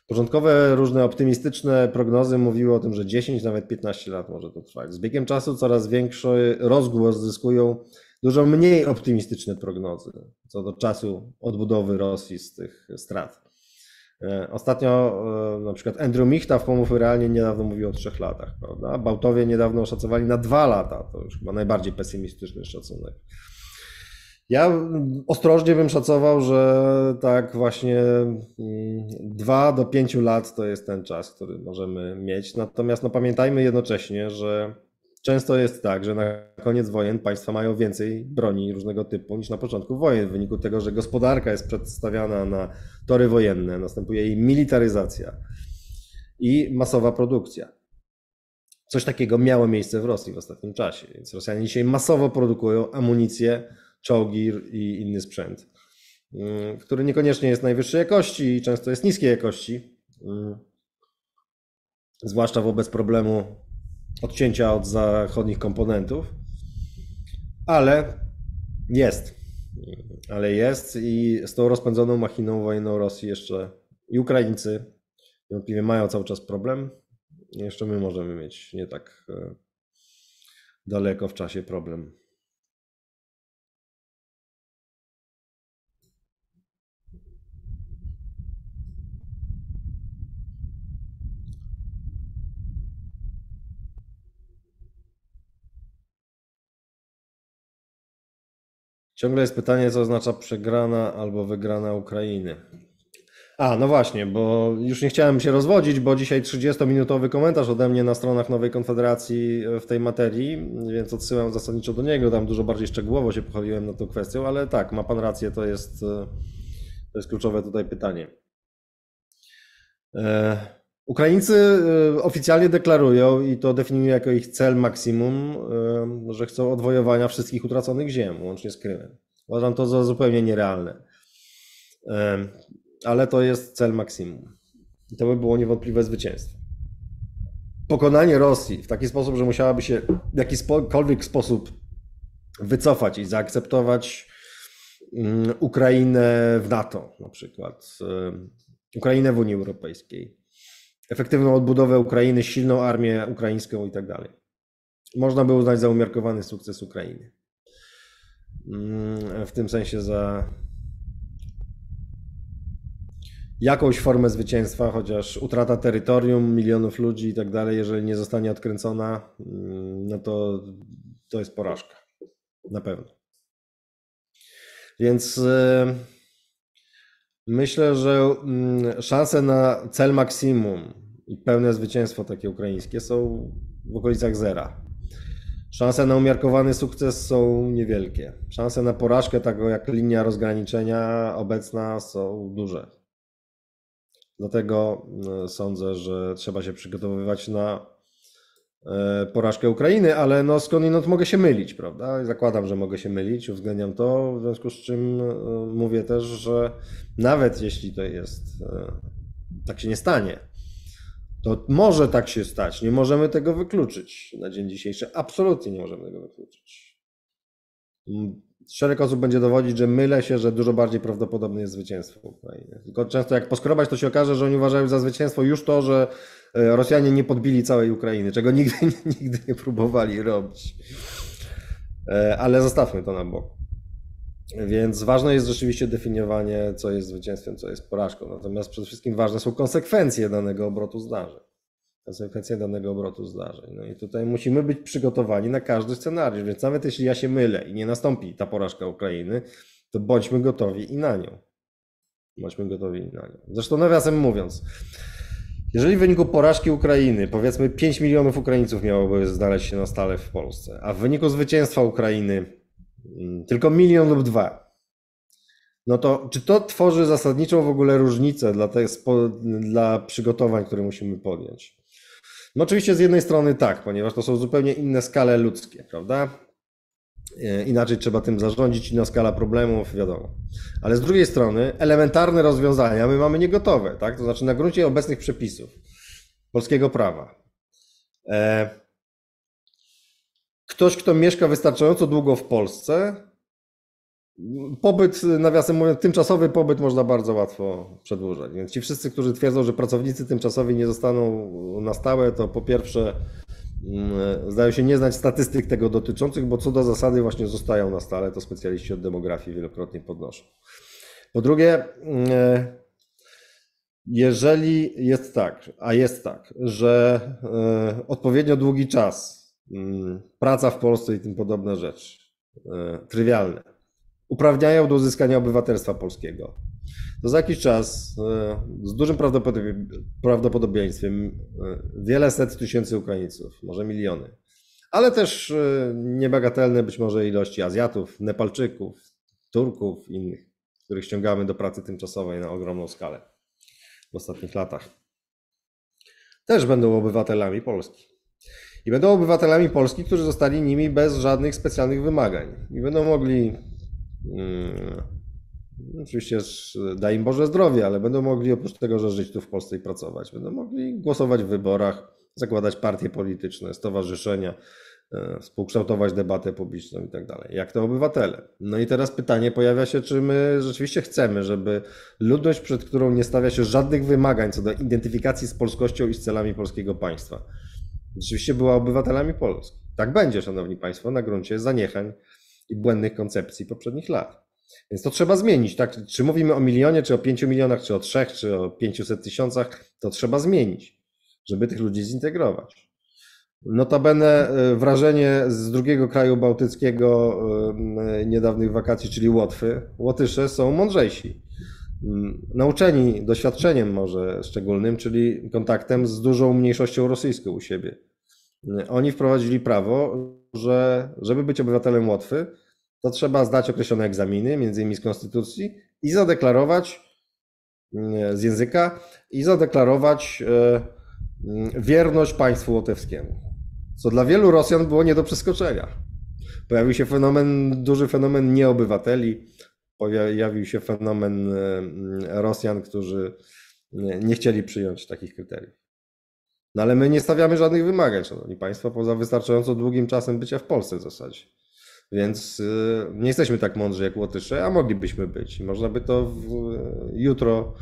Początkowe różne optymistyczne prognozy mówiły o tym, że 10, nawet 15 lat może to trwać. Z biegiem czasu coraz większy rozgłos zyskują dużo mniej optymistyczne prognozy co do czasu odbudowy Rosji z tych strat. E, ostatnio e, na przykład Andrew Michta w Pomów realnie niedawno mówił o trzech latach, prawda? Bałtowie niedawno oszacowali na dwa lata, to już chyba najbardziej pesymistyczny szacunek. Ja ostrożnie bym szacował, że tak właśnie 2 mm, do 5 lat to jest ten czas, który możemy mieć. Natomiast no, pamiętajmy jednocześnie, że często jest tak, że na koniec wojen państwa mają więcej broni różnego typu niż na początku wojen, w wyniku tego, że gospodarka jest przedstawiana na tory wojenne, następuje jej militaryzacja i masowa produkcja. Coś takiego miało miejsce w Rosji w ostatnim czasie, więc Rosjanie dzisiaj masowo produkują amunicję czołgi i inny sprzęt, mm, który niekoniecznie jest najwyższej jakości i często jest niskiej jakości, mm, zwłaszcza wobec problemu odcięcia od zachodnich komponentów, ale jest. ale jest i z tą rozpędzoną machiną wojenną Rosji jeszcze i Ukraińcy niewątpliwie mają cały czas problem. Jeszcze my możemy mieć nie tak e, daleko w czasie problem. Ciągle jest pytanie, co oznacza przegrana albo wygrana Ukrainy. A, no właśnie, bo już nie chciałem się rozwodzić, bo dzisiaj 30-minutowy komentarz ode mnie na stronach Nowej Konfederacji w tej materii, więc odsyłam zasadniczo do niego. Tam dużo bardziej szczegółowo się pochyliłem nad tą kwestią, ale tak, ma pan rację, to jest, to jest kluczowe tutaj pytanie. E, Ukraińcy e, oficjalnie deklarują, i to definiują jako ich cel maksimum, e, że chcą odwojowania wszystkich utraconych ziem, łącznie z Krymem. Uważam to za zupełnie nierealne. Ale to jest cel maksimum. I to by było niewątpliwe zwycięstwo. Pokonanie Rosji w taki sposób, że musiałaby się w jakikolwiek sposób wycofać i zaakceptować mm, Ukrainę w NATO, na przykład, Ukrainę w Unii Europejskiej, efektywną odbudowę Ukrainy, silną armię ukraińską i tak dalej. Można by uznać za umiarkowany sukces Ukrainy. Mm, w tym sensie za jakąś formę zwycięstwa, chociaż utrata terytorium, milionów ludzi i tak dalej, jeżeli nie zostanie odkręcona, mm, no to to jest porażka. Na pewno. Więc e, myślę, że mm, szanse na cel maksimum i pełne zwycięstwo takie ukraińskie są w okolicach zera. Szanse na umiarkowany sukces są niewielkie. Szanse na porażkę, tak jak linia rozgraniczenia obecna, są duże. Dlatego e, sądzę, że trzeba się przygotowywać na e, porażkę Ukrainy, ale no skądinąd mogę się mylić, prawda? Zakładam, że mogę się mylić, uwzględniam to, w związku z czym e, mówię też, że nawet jeśli to jest, tak się nie stanie, to może tak się stać. Nie możemy tego wykluczyć na dzień dzisiejszy. Absolutnie nie możemy tego wykluczyć. Szereg osób będzie dowodzić, że mylę się, że dużo bardziej prawdopodobne jest zwycięstwo Ukrainy. Tylko często jak poskrobać, to się okaże, że oni uważają za zwycięstwo już to, że e, Rosjanie nie podbili całej Ukrainy, czego nigdy, (laughs) nigdy nie próbowali robić. E, ale zostawmy to na bok. Więc ważne jest rzeczywiście definiowanie, co jest zwycięstwem, co jest porażką. Natomiast przede wszystkim ważne są konsekwencje danego obrotu zdarzeń konsekwencje danego obrotu zdarzeń. No i tutaj musimy być przygotowani na każdy scenariusz, więc nawet jeśli ja się mylę i nie nastąpi ta porażka Ukrainy, to bądźmy gotowi i na nią. Bądźmy gotowi i na nią. Zresztą nawiasem mówiąc, jeżeli w wyniku porażki Ukrainy, powiedzmy 5 milionów Ukraińców miałoby znaleźć się na stale w Polsce, a w wyniku zwycięstwa Ukrainy tylko milion lub dwa, no to czy to tworzy zasadniczą w ogóle różnicę dla, te, dla przygotowań, które musimy podjąć? No oczywiście z jednej strony tak, ponieważ to są zupełnie inne skale ludzkie, prawda? E, inaczej trzeba tym zarządzić, inna skala problemów, wiadomo. Ale z drugiej strony elementarne rozwiązania my mamy niegotowe, tak? To znaczy na gruncie obecnych przepisów polskiego prawa. E, ktoś, kto mieszka wystarczająco długo w Polsce, Pobyt, nawiasem mówiąc, tymczasowy pobyt można bardzo łatwo przedłużać. Więc ci wszyscy, którzy twierdzą, że pracownicy tymczasowi nie zostaną na stałe, to po pierwsze mm, zdają się nie znać statystyk tego dotyczących, bo co do zasady właśnie zostają na stale, to specjaliści od demografii wielokrotnie podnoszą. Po drugie, mm, jeżeli jest tak, a jest tak, że e, odpowiednio długi czas, praca w Polsce i tym podobne rzeczy, e, trywialne, uprawniają do uzyskania obywatelstwa polskiego. To za jakiś czas e, z dużym prawdopodobieństwem e, wiele set tysięcy Ukraińców, może miliony, ale też niebagatelne być może ilości Azjatów, Nepalczyków, Turków, innych, których ściągamy do pracy tymczasowej na ogromną skalę w ostatnich latach. Też będą obywatelami Polski. I będą obywatelami Polski, którzy zostali nimi bez żadnych specjalnych wymagań. I będą mogli Mm. Oczywiście daj im Boże zdrowie, ale będą mogli oprócz tego, że żyć tu w Polsce i pracować, będą mogli głosować w wyborach, zakładać partie polityczne, stowarzyszenia, e, współkształtować debatę publiczną i tak dalej. Jak to obywatele? No i teraz pytanie pojawia się, czy my rzeczywiście chcemy, żeby ludność, przed którą nie stawia się żadnych wymagań co do identyfikacji z polskością i z celami polskiego państwa, rzeczywiście była obywatelami Polski. Tak będzie, szanowni państwo, na gruncie zaniechań i błędnych koncepcji poprzednich lat. Więc to trzeba zmienić. Tak? Czy mówimy o milionie, czy o pięciu milionach, czy o trzech, czy o pięciuset tysiącach, to trzeba zmienić, żeby tych ludzi zintegrować. Notabene e, wrażenie z drugiego kraju bałtyckiego e, niedawnych wakacji, czyli Łotwy. Łotysze są mądrzejsi. Mm, Nauczeni doświadczeniem może szczególnym, czyli kontaktem z dużą mniejszością rosyjską u siebie. Oni wprowadzili prawo, że żeby być obywatelem Łotwy, to trzeba zdać określone egzaminy, między innymi z konstytucji i zadeklarować mm, z języka i zadeklarować e, mm, wierność państwu łotewskiemu. Co dla wielu Rosjan było nie do przeskoczenia. Pojawił się fenomen, duży fenomen nieobywateli, pojawił się fenomen e, mm, Rosjan, którzy nie chcieli przyjąć takich kryteriów. No ale my nie stawiamy żadnych wymagań, szanowni państwo, poza wystarczająco długim czasem bycia w Polsce w zasadzie. Więc y, nie jesteśmy tak mądrzy jak Łotysze, a moglibyśmy być. Można by to w, jutro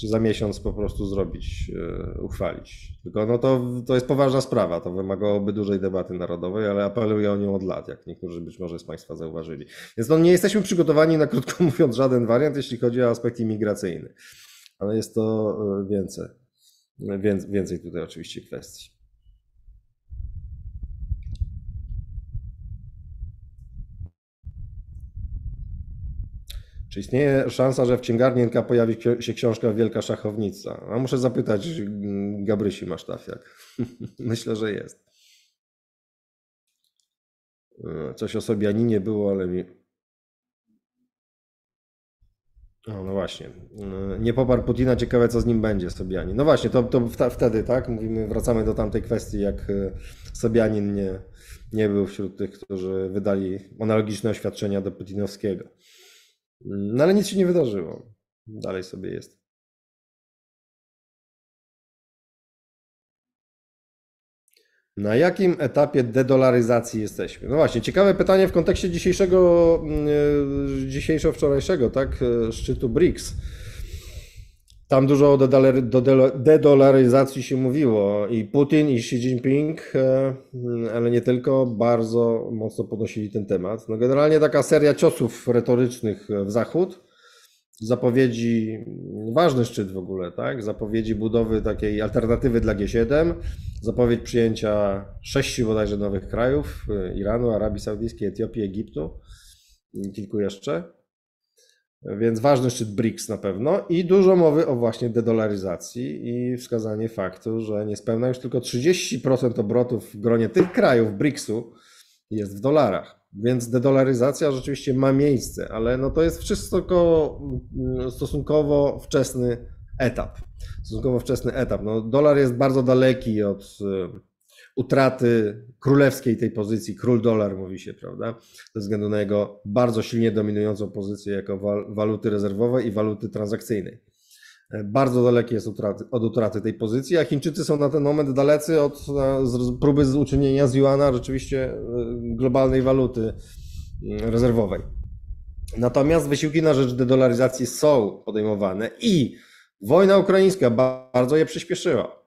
czy za miesiąc po prostu zrobić, y, uchwalić. Tylko no to, to jest poważna sprawa, to wymagałoby dużej debaty narodowej, ale apeluję o nią od lat, jak niektórzy być może z Państwa zauważyli. Więc no nie jesteśmy przygotowani na krótko (laughs) mówiąc żaden wariant, jeśli chodzi o aspekt imigracyjny. Ale jest to y, więcej. Więc, więcej tutaj oczywiście kwestii. Czy istnieje szansa, że w księgarni NK pojawi się książka Wielka Szachownica? A muszę zapytać mm, Gabrysi Masztafiak. (laughs) Myślę, że jest. E, Coś o Sobianinie było, ale mi... O, no właśnie. E, Nie poparł Putina, ciekawe co z nim będzie, Sobianin. No właśnie, to, to wtedy, tak? Mówimy, wracamy do tamtej kwestii, jak e, Sobianin nie, nie był wśród tych, którzy wydali analogiczne oświadczenia do putinowskiego. No ale nic się nie wydarzyło. Dalej sobie jest. Na jakim etapie dedolaryzacji jesteśmy? No właśnie, ciekawe pytanie w kontekście dzisiejszego, mm, dzisiejszego wczorajszego, tak, e, szczytu BRICS. Tam dużo o dedolary- do- dedolaryzacji się mówiło i Putin, i Xi Jinping, e, ale nie tylko, bardzo mocno podnosili ten temat. No generalnie taka seria ciosów retorycznych w zachód, zapowiedzi, ważny szczyt w ogóle, tak? Zapowiedzi budowy takiej alternatywy dla G7, zapowiedź przyjęcia sześciu bodajże nowych krajów, e, Iranu, Arabii Saudyjskiej, Etiopii, Egiptu kilku jeszcze. Więc ważny szczyt BRICS na pewno i dużo mowy o właśnie dedolaryzacji i wskazanie faktu, że niespełna już tylko 30% obrotów w gronie tych krajów BRICS-u jest w dolarach. Więc dedolaryzacja rzeczywiście ma miejsce, ale no to jest wszystko mm, stosunkowo wczesny etap. Stosunkowo wczesny etap. No, dolar jest bardzo daleki od y, utraty królewskiej tej pozycji, król dolar mówi się, prawda? Ze względu na jego bardzo silnie dominującą pozycję jako wal- waluty rezerwowej i waluty transakcyjnej. E, Bardzo daleki jest utraty, od utraty tej pozycji, a Chińczycy są na ten moment dalecy od e, próby uczynienia z juana rzeczywiście e, globalnej waluty mm, rezerwowej. Natomiast wysiłki na rzecz dedolaryzacji są podejmowane i wojna ukraińska ba- bardzo je przyspieszyła.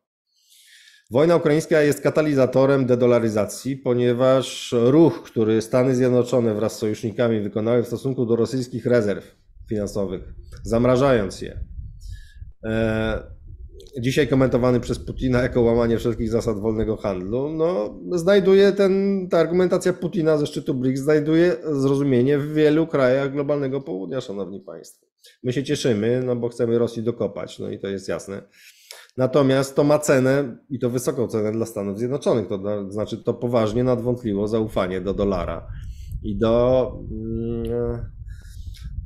Wojna ukraińska jest katalizatorem dedolaryzacji, ponieważ ruch, który Stany Zjednoczone wraz z sojusznikami wykonały w stosunku do rosyjskich rezerw finansowych, zamrażając je, e, dzisiaj komentowany przez Putina jako łamanie wszelkich zasad wolnego handlu, no, znajduje ten, ta argumentacja Putina ze szczytu BRICS znajduje zrozumienie w wielu krajach globalnego południa, szanowni państwo. My się cieszymy, no bo chcemy Rosji dokopać, no i to jest jasne. Natomiast to ma cenę i to wysoką cenę dla Stanów Zjednoczonych. To na- znaczy to poważnie nadwątliło zaufanie do dolara i do mm,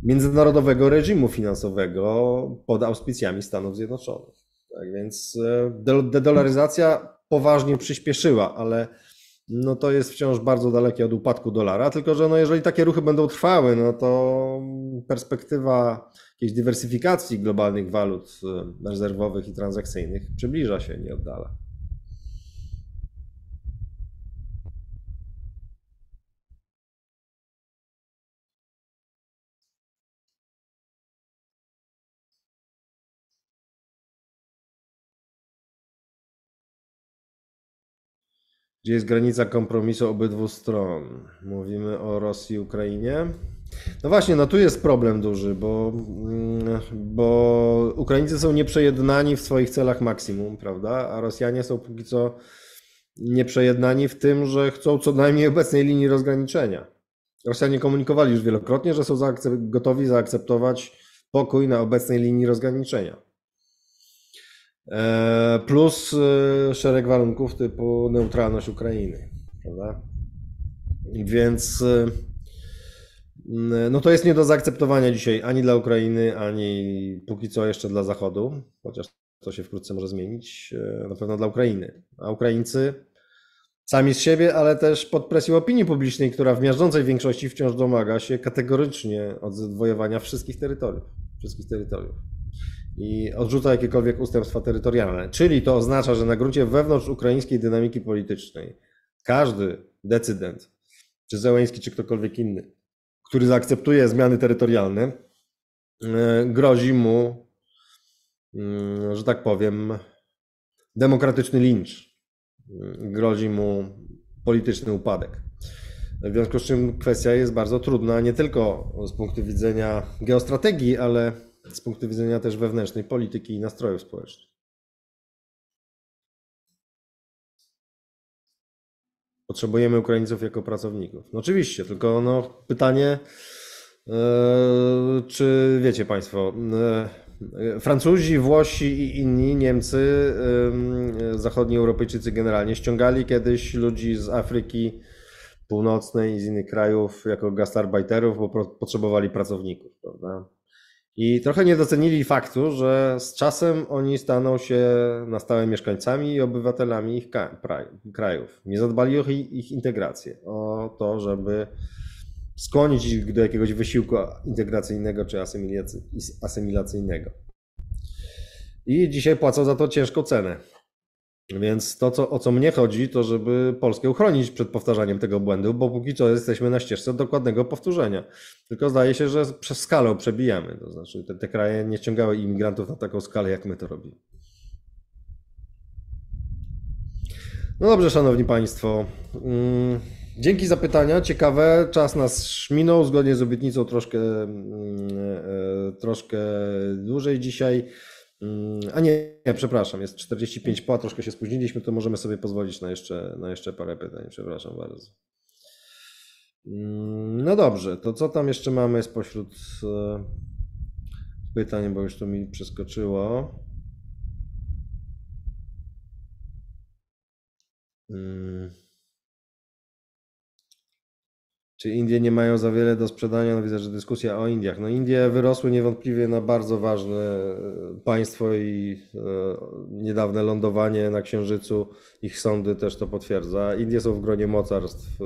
międzynarodowego reżimu finansowego pod auspicjami Stanów Zjednoczonych. Tak więc e, de- dedolaryzacja poważnie przyspieszyła, ale no to jest wciąż bardzo dalekie od upadku dolara, tylko że no jeżeli takie ruchy będą trwały, no to perspektywa jakiejś dywersyfikacji globalnych walut rezerwowych i transakcyjnych przybliża się, nie oddala. Gdzie jest granica kompromisu obydwu stron? Mówimy o Rosji i Ukrainie. No właśnie, no tu jest problem duży, bo, mm, bo Ukraińcy są nieprzejednani w swoich celach maksimum, prawda? A Rosjanie są póki co nieprzejednani w tym, że chcą co najmniej obecnej linii rozgraniczenia. Rosjanie komunikowali już wielokrotnie, że są gotowi zaakceptować pokój na obecnej linii rozgraniczenia. E, Plus e, szereg warunków typu neutralność Ukrainy, prawda? Więc e, no to jest nie do zaakceptowania dzisiaj ani dla Ukrainy, ani póki co jeszcze dla Zachodu, chociaż to się wkrótce może zmienić, e, na pewno dla Ukrainy. A Ukraińcy sami z siebie, ale też pod presją opinii publicznej, która w miażdżącej większości wciąż domaga się kategorycznie odwojowania wszystkich terytoriów, wszystkich terytoriów i odrzuca jakiekolwiek ustępstwa terytorialne. Czyli to oznacza, że na gruncie wewnątrz ukraińskiej dynamiki politycznej każdy decydent, czy Zełęński, czy ktokolwiek inny, który zaakceptuje zmiany terytorialne, e, grozi mu, mm, że tak powiem, demokratyczny lincz. Mm, Grozi mu polityczny upadek. W związku z czym kwestia jest bardzo trudna, nie tylko z punktu widzenia geostrategii, ale z punktu widzenia też wewnętrznej polityki i nastrojów społecznych. Potrzebujemy Ukraińców jako pracowników. No oczywiście, tylko no pytanie, e, czy wiecie Państwo, e, Francuzi, Włosi i inni Niemcy, e, zachodni Europejczycy generalnie ściągali kiedyś ludzi z Afryki Północnej i z innych krajów jako gastarbeiterów, bo pro- potrzebowali pracowników, prawda? I trochę nie docenili faktu, że z czasem oni staną się na stałe mieszkańcami i obywatelami ich krajów. Nie zadbali o ich, integrację, o to, żeby skłonić ich do jakiegoś wysiłku integracyjnego czy asymilacy- asymilacyjnego. I dzisiaj płacą za to ciężką cenę. Więc to, co, o co mnie chodzi, to żeby Polskę uchronić przed powtarzaniem tego błędu, bo póki co jesteśmy na ścieżce dokładnego powtórzenia. Tylko zdaje się, że przez skalę przebijamy. To znaczy, te, te kraje nie ściągały imigrantów na taką skalę, jak my to robimy. No dobrze, szanowni państwo. Mm, Dzięki za pytania. Ciekawe, czas nas minął. Zgodnie z obietnicą troszkę, mm, e, troszkę dłużej dzisiaj. Mm, A nie, nie, przepraszam, jest 45 po, troszkę się spóźniliśmy, to możemy sobie pozwolić na jeszcze, na jeszcze parę pytań. Przepraszam bardzo. Mm, No dobrze, to co tam jeszcze mamy spośród e, pytań, bo już to mi przeskoczyło. Mm. Czy Indie nie mają za wiele do sprzedania? No widzę, że dyskusja o Indiach. No Indie wyrosły niewątpliwie na bardzo ważne e, państwo i e, niedawne lądowanie na Księżycu, ich sądy też to potwierdza. Indie są w gronie mocarstw, e,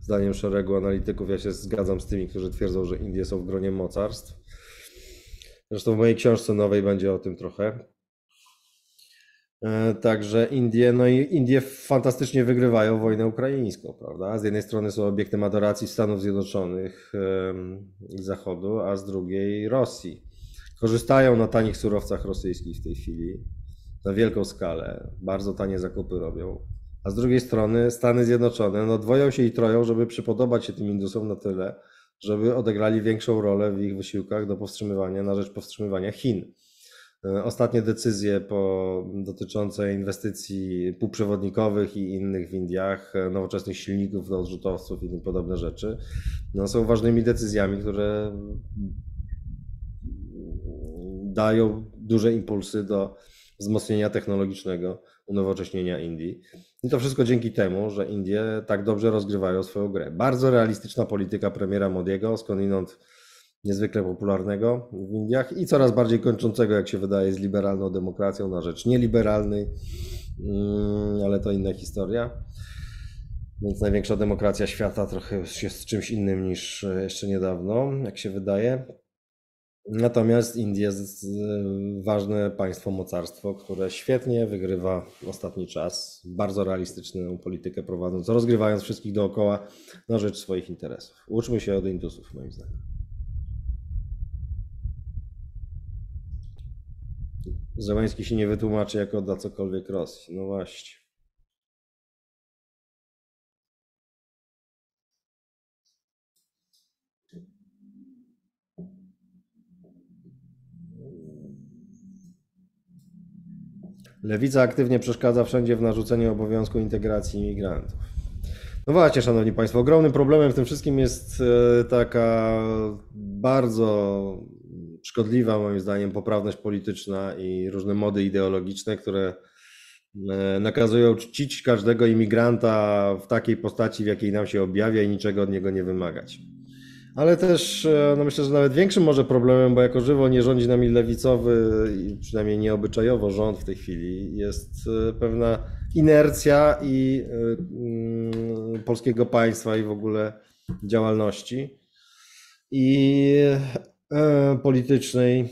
zdaniem szeregu analityków. Ja się zgadzam z tymi, którzy twierdzą, że Indie są w gronie mocarstw. Zresztą w mojej książce nowej będzie o tym trochę. E, Także Indie, no i Indie fantastycznie wygrywają wojnę ukraińską, prawda? Z jednej strony są obiektem adoracji Stanów Zjednoczonych i Zachodu, a z drugiej Rosji. Korzystają na tanich surowcach rosyjskich w tej chwili na wielką skalę, bardzo tanie zakupy robią. A z drugiej strony Stany Zjednoczone no dwoją się i troją, żeby przypodobać się tym Indusom na tyle, żeby odegrali większą rolę w ich wysiłkach do powstrzymywania, na rzecz powstrzymywania Chin. E, Ostatnie decyzje po, dotyczące inwestycji półprzewodnikowych i innych w Indiach, e, nowoczesnych silników do odrzutowców i tym podobne rzeczy, no, są ważnymi decyzjami, które dają duże impulsy do wzmocnienia technologicznego, unowocześnienia Indii. I to wszystko dzięki temu, że Indie tak dobrze rozgrywają swoją grę. Bardzo realistyczna polityka premiera Modiego, skądinąd niezwykle popularnego w Indiach i coraz bardziej kończącego, jak się wydaje, z liberalną demokracją na rzecz nieliberalnej, Mm, ale to inna historia. Więc największa demokracja świata trochę jest czymś innym niż jeszcze niedawno, jak się wydaje. Natomiast Indie jest e, ważne państwo, mocarstwo, które świetnie wygrywa ostatni czas, bardzo realistyczną politykę prowadząc, rozgrywając wszystkich dookoła na rzecz swoich interesów. Uczmy się od Indusów, moim zdaniem. Zełański się nie wytłumaczy, jak odda cokolwiek Rosji. No właśnie. Lewica aktywnie przeszkadza wszędzie w narzuceniu obowiązku integracji imigrantów. No właśnie, Szanowni Państwo, ogromnym problemem w tym wszystkim jest e, taka bardzo szkodliwa, moim zdaniem, poprawność polityczna i różne mody ideologiczne, które e, nakazują czcić każdego imigranta w takiej postaci, w jakiej nam się objawia i niczego od niego nie wymagać. Ale też e, no myślę, że nawet większym może problemem, bo jako żywo nie rządzi nami lewicowy przynajmniej nieobyczajowo rząd w tej chwili, jest e, pewna inercja i y, polskiego państwa i w ogóle działalności i politycznej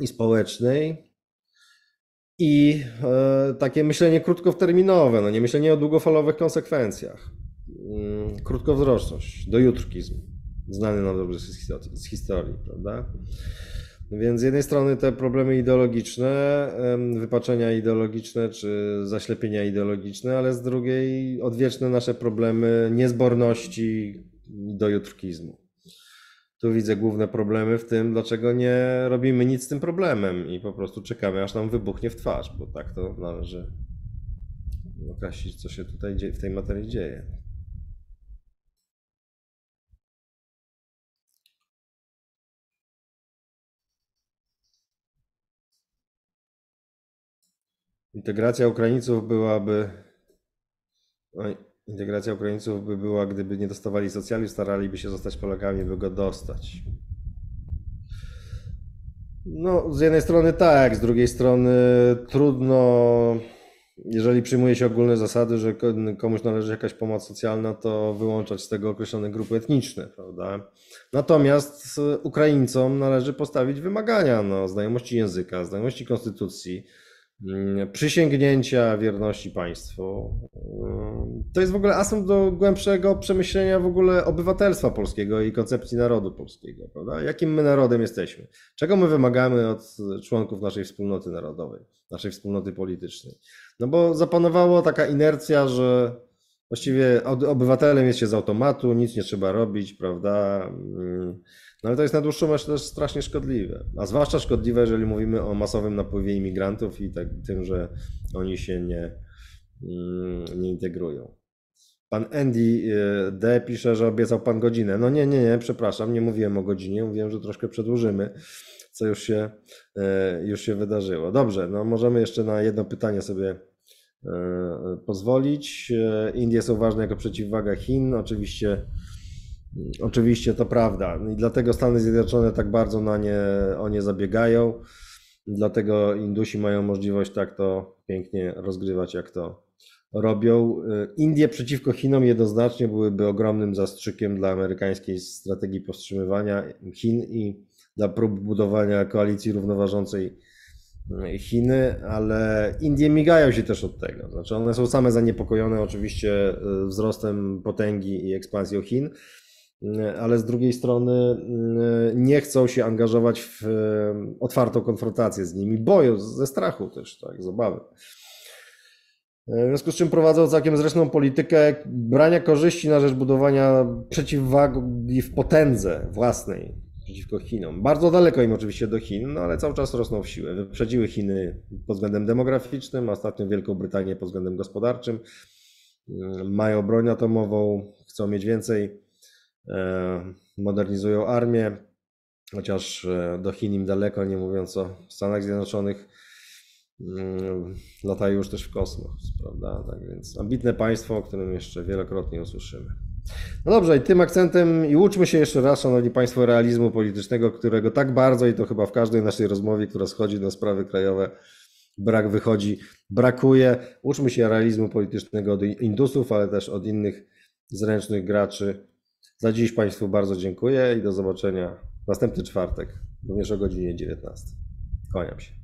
i społecznej. I takie myślenie krótkoterminowe, no nie myślenie o długofalowych konsekwencjach. Mm, krótkowzroczność, dojutrkizm znany nam dobrze z historii, prawda? Więc z jednej strony te problemy ideologiczne, wypaczenia ideologiczne czy zaślepienia ideologiczne, ale z drugiej odwieczne nasze problemy niezborności do jutrkizmu. Tu widzę główne problemy w tym, dlaczego nie robimy nic z tym problemem i po prostu czekamy, aż nam wybuchnie w twarz, bo tak to należy określić, co się tutaj w tej materii dzieje. Integracja Ukraińców byłaby. Integracja Ukraińców by była, gdyby nie dostawali socjalizmu, staraliby się zostać Polakami, by go dostać. No, z jednej strony tak, z drugiej strony trudno, jeżeli przyjmuje się ogólne zasady, że komuś należy jakaś pomoc socjalna, to wyłączać z tego określone grupy etniczne, prawda? Natomiast Ukraińcom należy postawić wymagania, no, znajomości języka, znajomości konstytucji, przysięgnięcia wierności państwu. Mm, to jest w ogóle asum do głębszego przemyślenia w ogóle obywatelstwa polskiego i koncepcji narodu polskiego, prawda? Jakim my narodem jesteśmy? Czego my wymagamy od członków naszej wspólnoty narodowej, naszej wspólnoty politycznej? No bo zapanowała taka inercja, że właściwie obywatelem jest się z automatu, nic nie trzeba robić, prawda? No ale to jest na dłuższą metę też strasznie szkodliwe. A zwłaszcza szkodliwe, jeżeli mówimy o masowym napływie imigrantów i tak, tym, że oni się nie, mm, nie integrują. Pan Andy y, D pisze, że obiecał pan godzinę. No nie, nie, nie, przepraszam, nie mówiłem o godzinie, mówiłem, że troszkę przedłużymy, co już się, y, już się wydarzyło. Dobrze, no możemy jeszcze na jedno pytanie sobie y, pozwolić. Indie są ważne jako przeciwwaga Chin. Oczywiście Oczywiście to prawda i dlatego Stany Zjednoczone tak bardzo na nie, o nie zabiegają. Dlatego Indusi mają możliwość tak to pięknie rozgrywać, jak to robią. Indie przeciwko Chinom jednoznacznie byłyby ogromnym zastrzykiem dla amerykańskiej strategii powstrzymywania Chin i dla prób budowania koalicji równoważącej Chiny, ale Indie migają się też od tego. Znaczy one są same zaniepokojone oczywiście wzrostem potęgi i ekspansją Chin ale z drugiej strony mm, nie chcą się angażować w otwartą konfrontację z nimi, boją ze strachu też, tak, z obawy. W związku z czym prowadzą całkiem zresztą politykę brania korzyści na rzecz budowania przeciwwagi w potędze własnej przeciwko Chinom. Bardzo daleko im oczywiście do Chin, no ale cały czas rosną w siłę. Wyprzedziły Chiny pod względem demograficznym, a ostatnio Wielką Brytanię pod względem gospodarczym. Mają broń atomową, chcą mieć więcej E, modernizują armię, chociaż e, do Chin im daleko, nie mówiąc o Stanach Zjednoczonych, mm, latają już też w kosmos, prawda? Tak więc ambitne państwo, o którym jeszcze wielokrotnie usłyszymy. No dobrze, i tym akcentem i uczmy się jeszcze raz, szanowni państwo, realizmu politycznego, którego tak bardzo i to chyba w każdej naszej rozmowie, która schodzi na sprawy krajowe, brak wychodzi, brakuje. Uczmy się realizmu politycznego od Indusów, ale też od innych zręcznych graczy za dziś Państwu bardzo dziękuję i do zobaczenia następny czwartek, również o godzinie 19. Kłaniam się.